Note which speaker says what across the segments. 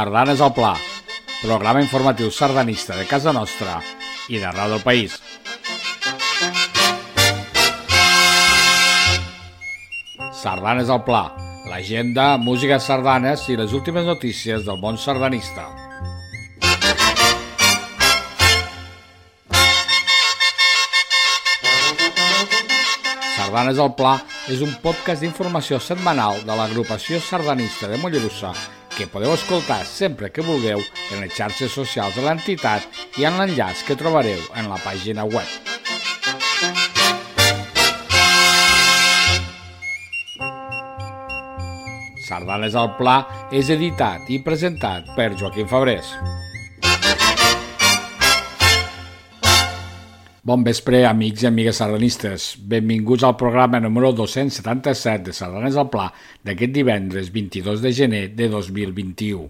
Speaker 1: Sardanes al Pla, programa informatiu sardanista de casa nostra i d'arreu del país. Sardanes al Pla, l'agenda, música sardanes i les últimes notícies del món sardanista. Sardanes al Pla és un podcast d'informació setmanal de l'agrupació sardanista de Mollerussa que podeu escoltar sempre que vulgueu en les xarxes socials de l'entitat i en l'enllaç que trobareu en la pàgina web. Sardanes al Pla és editat i presentat per Joaquim Fabrés. Bon vespre, amics i amigues sardanistes. Benvinguts al programa número 277 de Sardanes al Pla d'aquest divendres 22 de gener de 2021.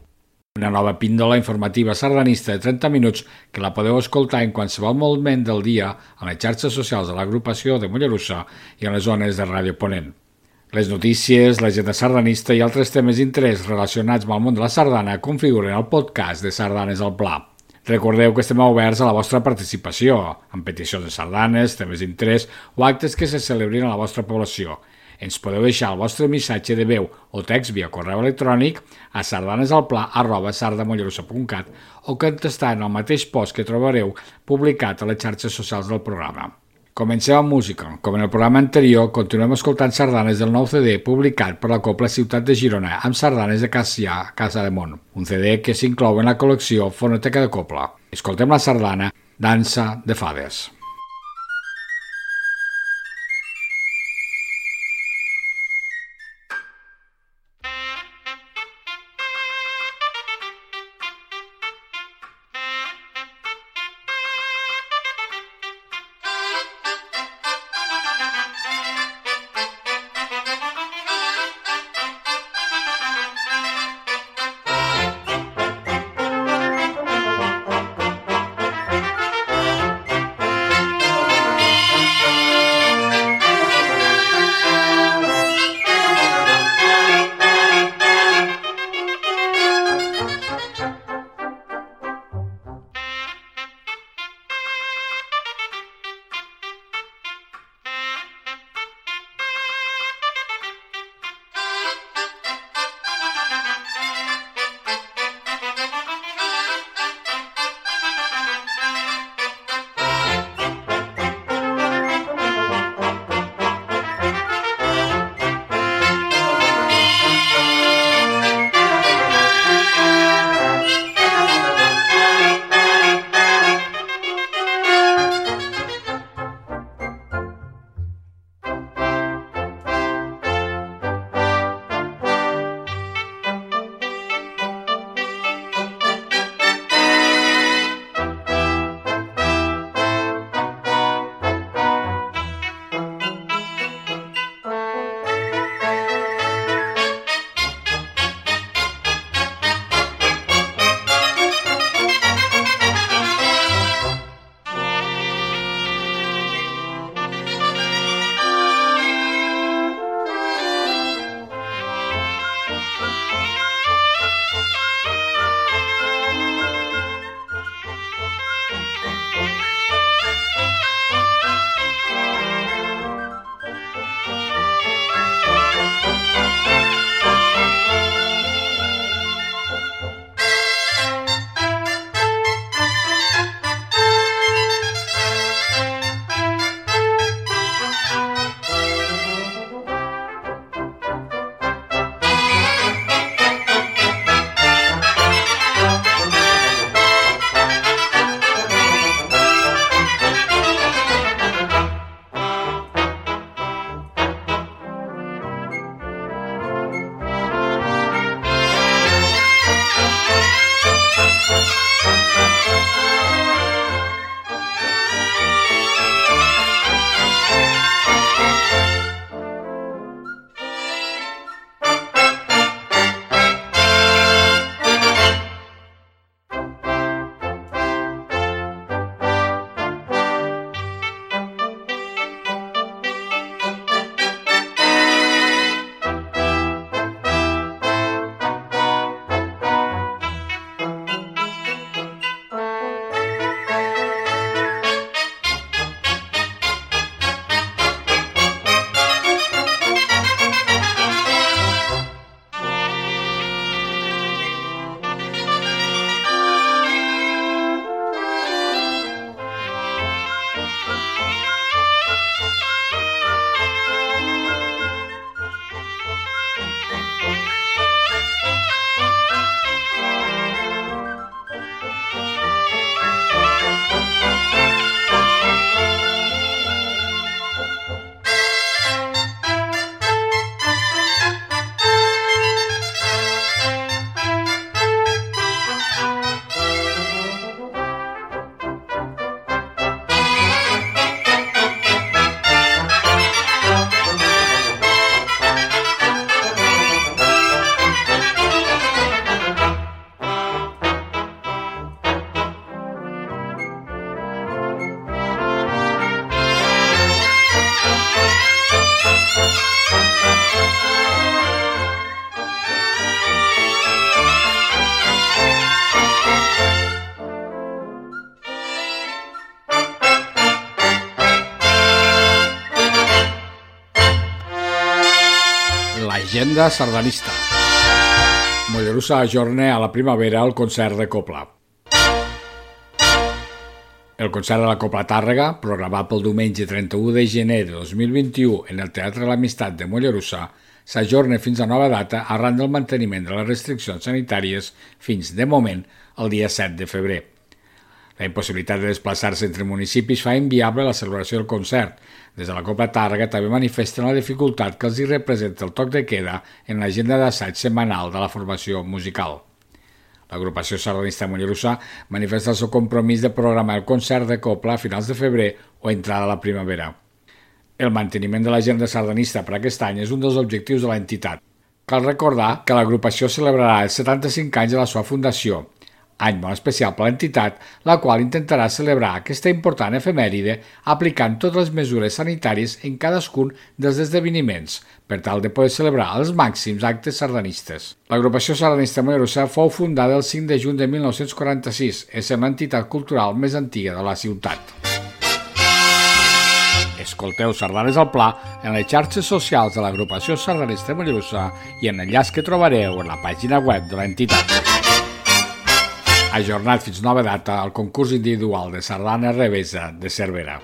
Speaker 1: Una nova píndola informativa sardanista de 30 minuts que la podeu escoltar en qualsevol moment del dia a les xarxes socials de l'agrupació de Mollerussa i a les zones de Ràdio Ponent. Les notícies, l'agenda sardanista i altres temes d'interès relacionats amb el món de la sardana configuren el podcast de Sardanes al Pla. Recordeu que estem oberts a la vostra participació, amb peticions de sardanes, temes d'interès o actes que se celebrin a la vostra població. Ens podeu deixar el vostre missatge de veu o text via correu electrònic a sardanesalpla.sardamollerussa.cat o contestar en el mateix post que trobareu publicat a les xarxes socials del programa. Comencem amb música. Com en el programa anterior, continuem escoltant sardanes del nou CD publicat per la Copla Ciutat de Girona amb sardanes de Cassià, Casa de Mont, un CD que s'inclou en la col·lecció Fonoteca de Copla. Escoltem la sardana Dansa de Fades. Sardanista. Mollerussa ajorna a la primavera el concert de Copla. El concert de la Copla Tàrrega, programat pel diumenge 31 de gener de 2021 en el Teatre de l'Amistat de Mollerussa, s'ajorna fins a nova data arran del manteniment de les restriccions sanitàries fins, de moment, el dia 7 de febrer. La impossibilitat de desplaçar-se entre municipis fa inviable la celebració del concert. Des de la Copa Tàrrega també manifesten la dificultat que els hi representa el toc de queda en l'agenda d'assaig setmanal de la formació musical. L'agrupació sardanista Mollerussa manifesta el seu compromís de programar el concert de Copla a finals de febrer o entrada a la primavera. El manteniment de l'agenda sardanista per aquest any és un dels objectius de l'entitat. Cal recordar que l'agrupació celebrarà els 75 anys de la seva fundació, any molt especial per l'entitat, la qual intentarà celebrar aquesta important efemèride aplicant totes les mesures sanitàries en cadascun dels esdeveniments, per tal de poder celebrar els màxims actes sardanistes. L'agrupació sardanista Mollerussa fou fundada el 5 de juny de 1946, és l'entitat cultural més antiga de la ciutat. Escolteu Sardanes al Pla en les xarxes socials de l'agrupació sardanista Mollerussa i en l'enllaç que trobareu en la pàgina web de l'entitat. Ajornat fins nova data el concurs individual de sardana revesa de Cervera.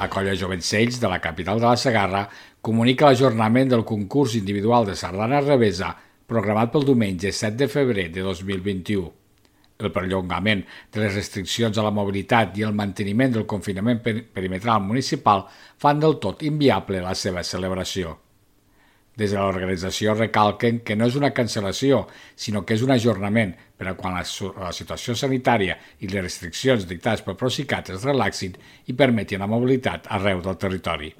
Speaker 1: La colla Jovencells de la capital de la Segarra comunica l'ajornament del concurs individual de sardana revesa programat pel diumenge 7 de febrer de 2021 el perllongament de les restriccions a la mobilitat i el manteniment del confinament perimetral municipal fan del tot inviable la seva celebració. Des de l'organització recalquen que no és una cancel·lació, sinó que és un ajornament per a quan la, la situació sanitària i les restriccions dictades pel Procicat es relaxin i permetin la mobilitat arreu del territori.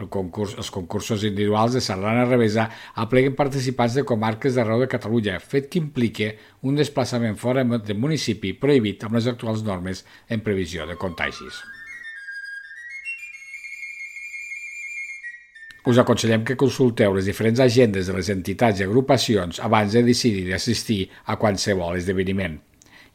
Speaker 1: El concurs, els concursos individuals de sardana revesa apleguen participants de comarques d'arreu de Catalunya, fet que implica un desplaçament fora del municipi prohibit amb les actuals normes en previsió de contagis. Us aconsellem que consulteu les diferents agendes de les entitats i agrupacions abans de decidir d'assistir a qualsevol esdeveniment.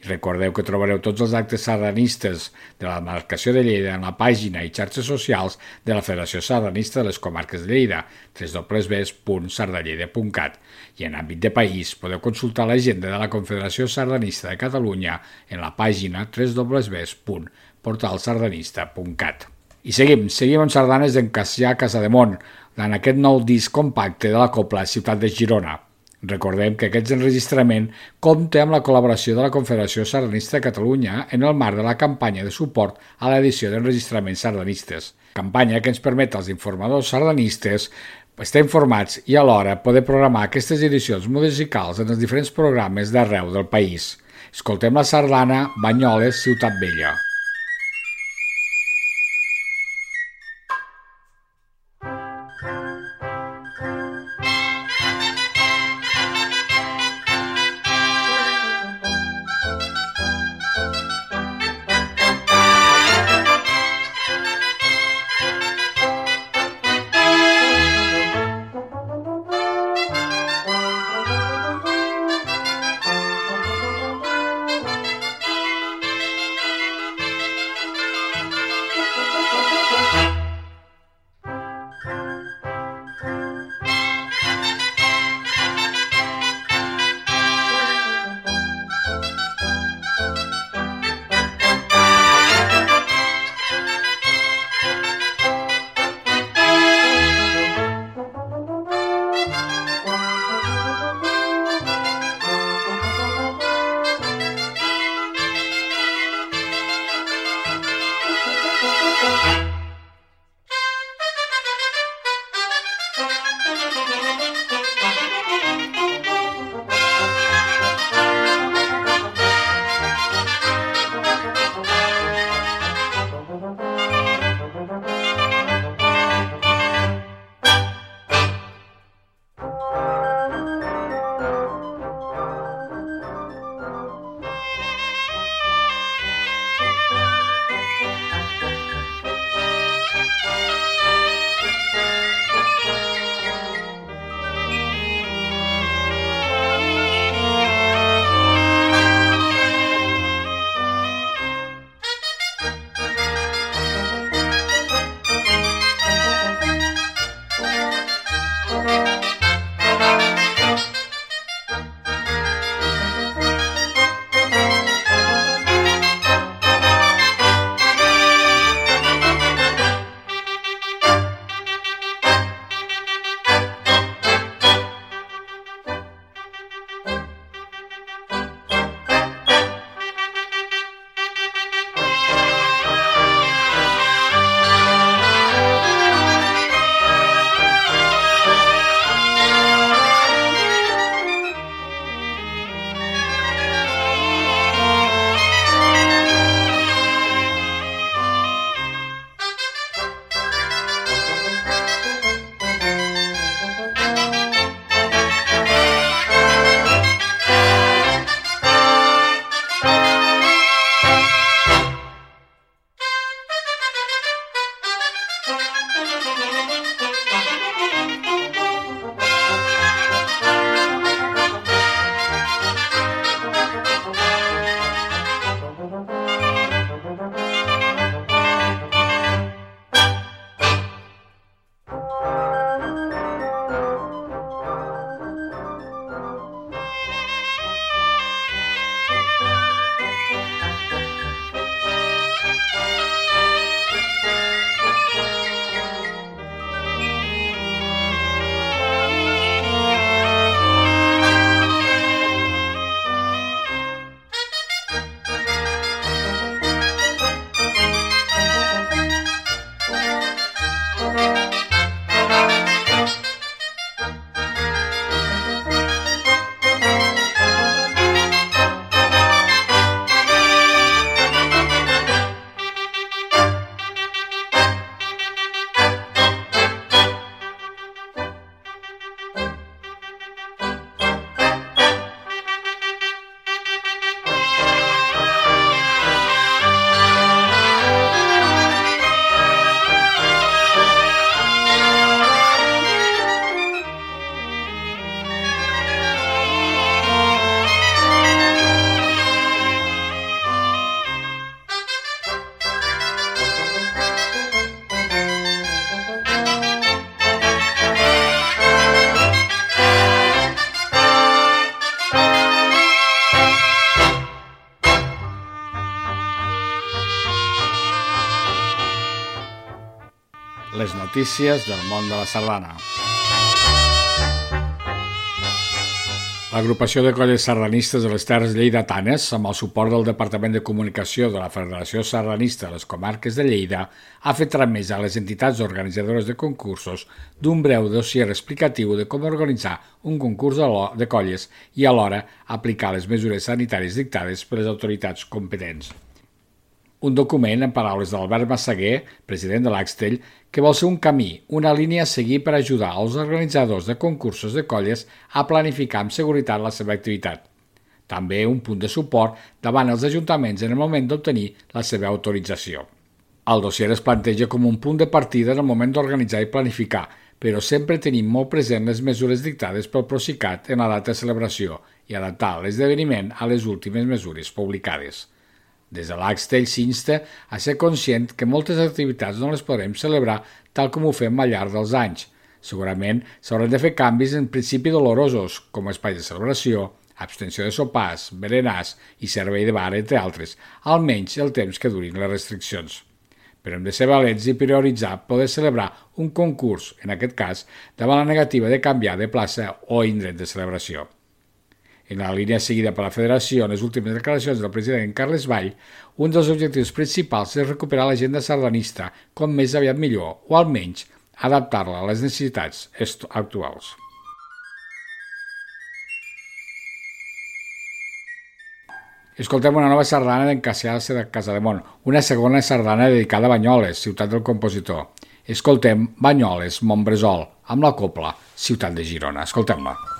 Speaker 1: I recordeu que trobareu tots els actes sardanistes de la marcació de Lleida en la pàgina i xarxes socials de la Federació Sardanista de les Comarques de Lleida, www.sardalleda.cat. I en àmbit de país podeu consultar l'agenda de la Confederació Sardanista de Catalunya en la pàgina www.portalsardanista.cat. I seguim, seguim amb sardanes d'en Cassià Casademont, en aquest nou disc compacte de la Copla Ciutat de Girona. Recordem que aquest enregistrament compta amb la col·laboració de la Confederació Sardanista de Catalunya en el marc de la campanya de suport a l'edició d'enregistraments sardanistes, campanya que ens permet als informadors sardanistes estar informats i alhora poder programar aquestes edicions musicals en els diferents programes d'arreu del país. Escoltem la sardana Banyoles, Ciutat Vella. Notícies del món de la sardana. L'agrupació de colles sardanistes de les Terres Lleidatanes, amb el suport del Departament de Comunicació de la Federació Sardanista de les Comarques de Lleida, ha fet tramesa a les entitats organitzadores de concursos d'un breu dossier explicatiu de com organitzar un concurs de colles i alhora aplicar les mesures sanitàries dictades per les autoritats competents un document, en paraules d'Albert Massaguer, president de l'Axtell, que vol ser un camí, una línia a seguir per ajudar els organitzadors de concursos de colles a planificar amb seguretat la seva activitat. També un punt de suport davant els ajuntaments en el moment d'obtenir la seva autorització. El dossier es planteja com un punt de partida en el moment d'organitzar i planificar, però sempre tenim molt present les mesures dictades pel Procicat en la data de celebració i adaptar l'esdeveniment a les últimes mesures publicades. Des de l'Axtell s'insta a ser conscient que moltes activitats no les podrem celebrar tal com ho fem al llarg dels anys. Segurament s'hauran de fer canvis en principi dolorosos, com espais de celebració, abstenció de sopars, berenars i servei de bar, entre altres, almenys el temps que durin les restriccions. Però hem de ser valents i prioritzar poder celebrar un concurs, en aquest cas, davant la negativa de canviar de plaça o indret de celebració. En la línia seguida per la Federació en les últimes declaracions del president Carles Vall, un dels objectius principals és recuperar l'agenda sardanista com més aviat millor, o almenys adaptar-la a les necessitats actuals. Escoltem una nova sardana d'en Cassiàs de Casademont, una segona sardana dedicada a Banyoles, ciutat del compositor. Escoltem Banyoles, Montbresol, amb la copla, ciutat de Girona. Escoltem-la.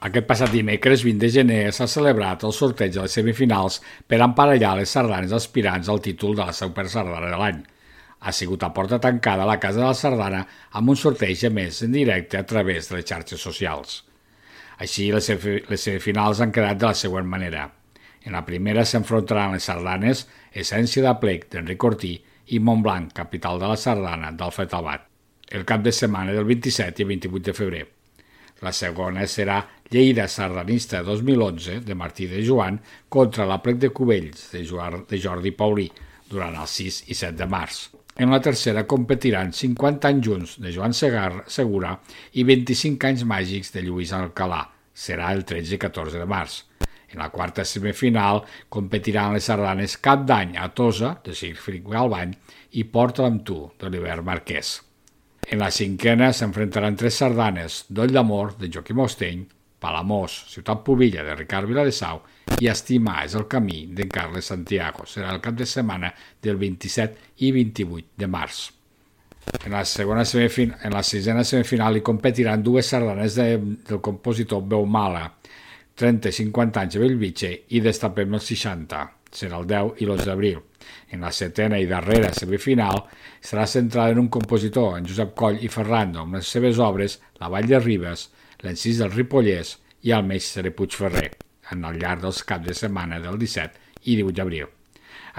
Speaker 1: Aquest passat dimecres 20 de gener s'ha celebrat el sorteig de les semifinals per emparellar les sardanes aspirants al títol de la Super Sardana de l'any. Ha sigut a porta tancada a la Casa de la Sardana amb un sorteig més en directe a través de les xarxes socials. Així, les semifinals han quedat de la següent manera. En la primera s'enfrontaran les sardanes Essència de Plec d'Enric Ortí i Montblanc, capital de la sardana d'Alfred Abat, el cap de setmana del 27 i 28 de febrer. La segona serà Lleida Sardanista 2011 de Martí de Joan contra la Plec de Cubells de, de Jordi Paulí durant el 6 i 7 de març. En la tercera competiran 50 anys junts de Joan Segar, Segura i 25 anys màgics de Lluís Alcalà. Serà el 13 i 14 de març. En la quarta semifinal competiran les sardanes Cap d'any a Tosa, de Sigfrid Galbany, i Porta amb tu, d'Oliver Marquès. En la cinquena s'enfrontaran tres sardanes, Doll d'amor, de Joaquim Osteny, Palamós, Ciutat Pubilla, de Ricard Viladesau, i Estimar és el camí de Carles Santiago. Serà el cap de setmana del 27 i 28 de març. En la, segona semifin en la sisena semifinal hi competiran dues sardanes de, del compositor Beumala, 30 i 50 anys a Bellvitge i Destapem els 60. Serà el 10 i l'11 d'abril. En la setena i darrera semifinal serà centrada en un compositor, en Josep Coll i Ferrando, amb les seves obres La Vall de Ribes, l'encís del Ripollès i el mestre Puigferrer, en el llarg dels caps de setmana del 17 i 18 d'abril.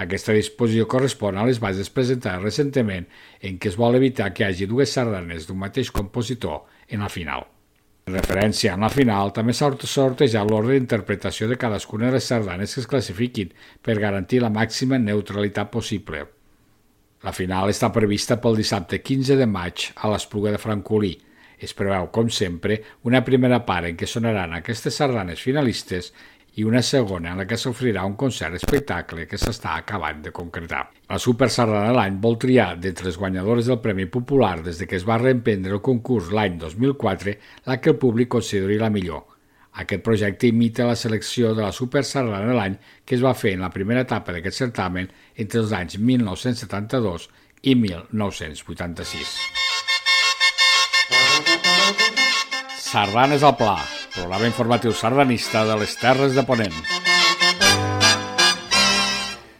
Speaker 1: Aquesta disposició correspon a les bases presentades recentment en què es vol evitar que hi hagi dues sardanes d'un mateix compositor en la final. En referència a la final, també s'ha sortejat l'ordre d'interpretació de cadascuna de les sardanes que es classifiquin per garantir la màxima neutralitat possible. La final està prevista pel dissabte 15 de maig a l'Espluga de Francolí, es preveu, com sempre, una primera part en què sonaran aquestes sardanes finalistes i una segona en la que s'ofrirà un concert espectacle que s'està acabant de concretar. La Super Sardana l'any vol triar d'entre les guanyadores del Premi Popular des de que es va reemprendre el concurs l'any 2004 la que el públic consideri la millor. Aquest projecte imita la selecció de la Super Sardana l'any que es va fer en la primera etapa d'aquest certamen entre els anys 1972 i 1986. Sardanes al Pla, programa informatiu sardanista de les Terres de Ponent.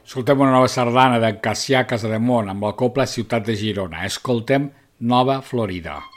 Speaker 1: Escoltem una nova sardana de Cassià Casademont amb la Copla Ciutat de Girona. Escoltem Nova Florida.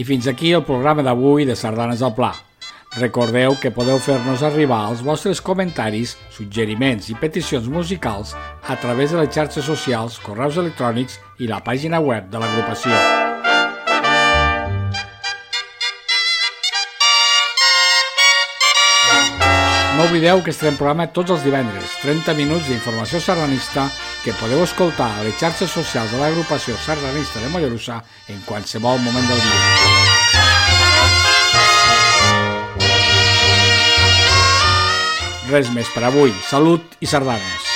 Speaker 1: I fins aquí el programa d'avui de Sardanes al Pla. Recordeu que podeu fer-nos arribar els vostres comentaris, suggeriments i peticions musicals a través de les xarxes socials, correus electrònics i la pàgina web de l'agrupació. No oblideu que estarem programa tots els divendres, 30 minuts d'informació sardanista que podeu escoltar a les xarxes socials de l'agrupació sardanista de Mollerussa en qualsevol moment del dia. Res més per avui. Salut i sardanes.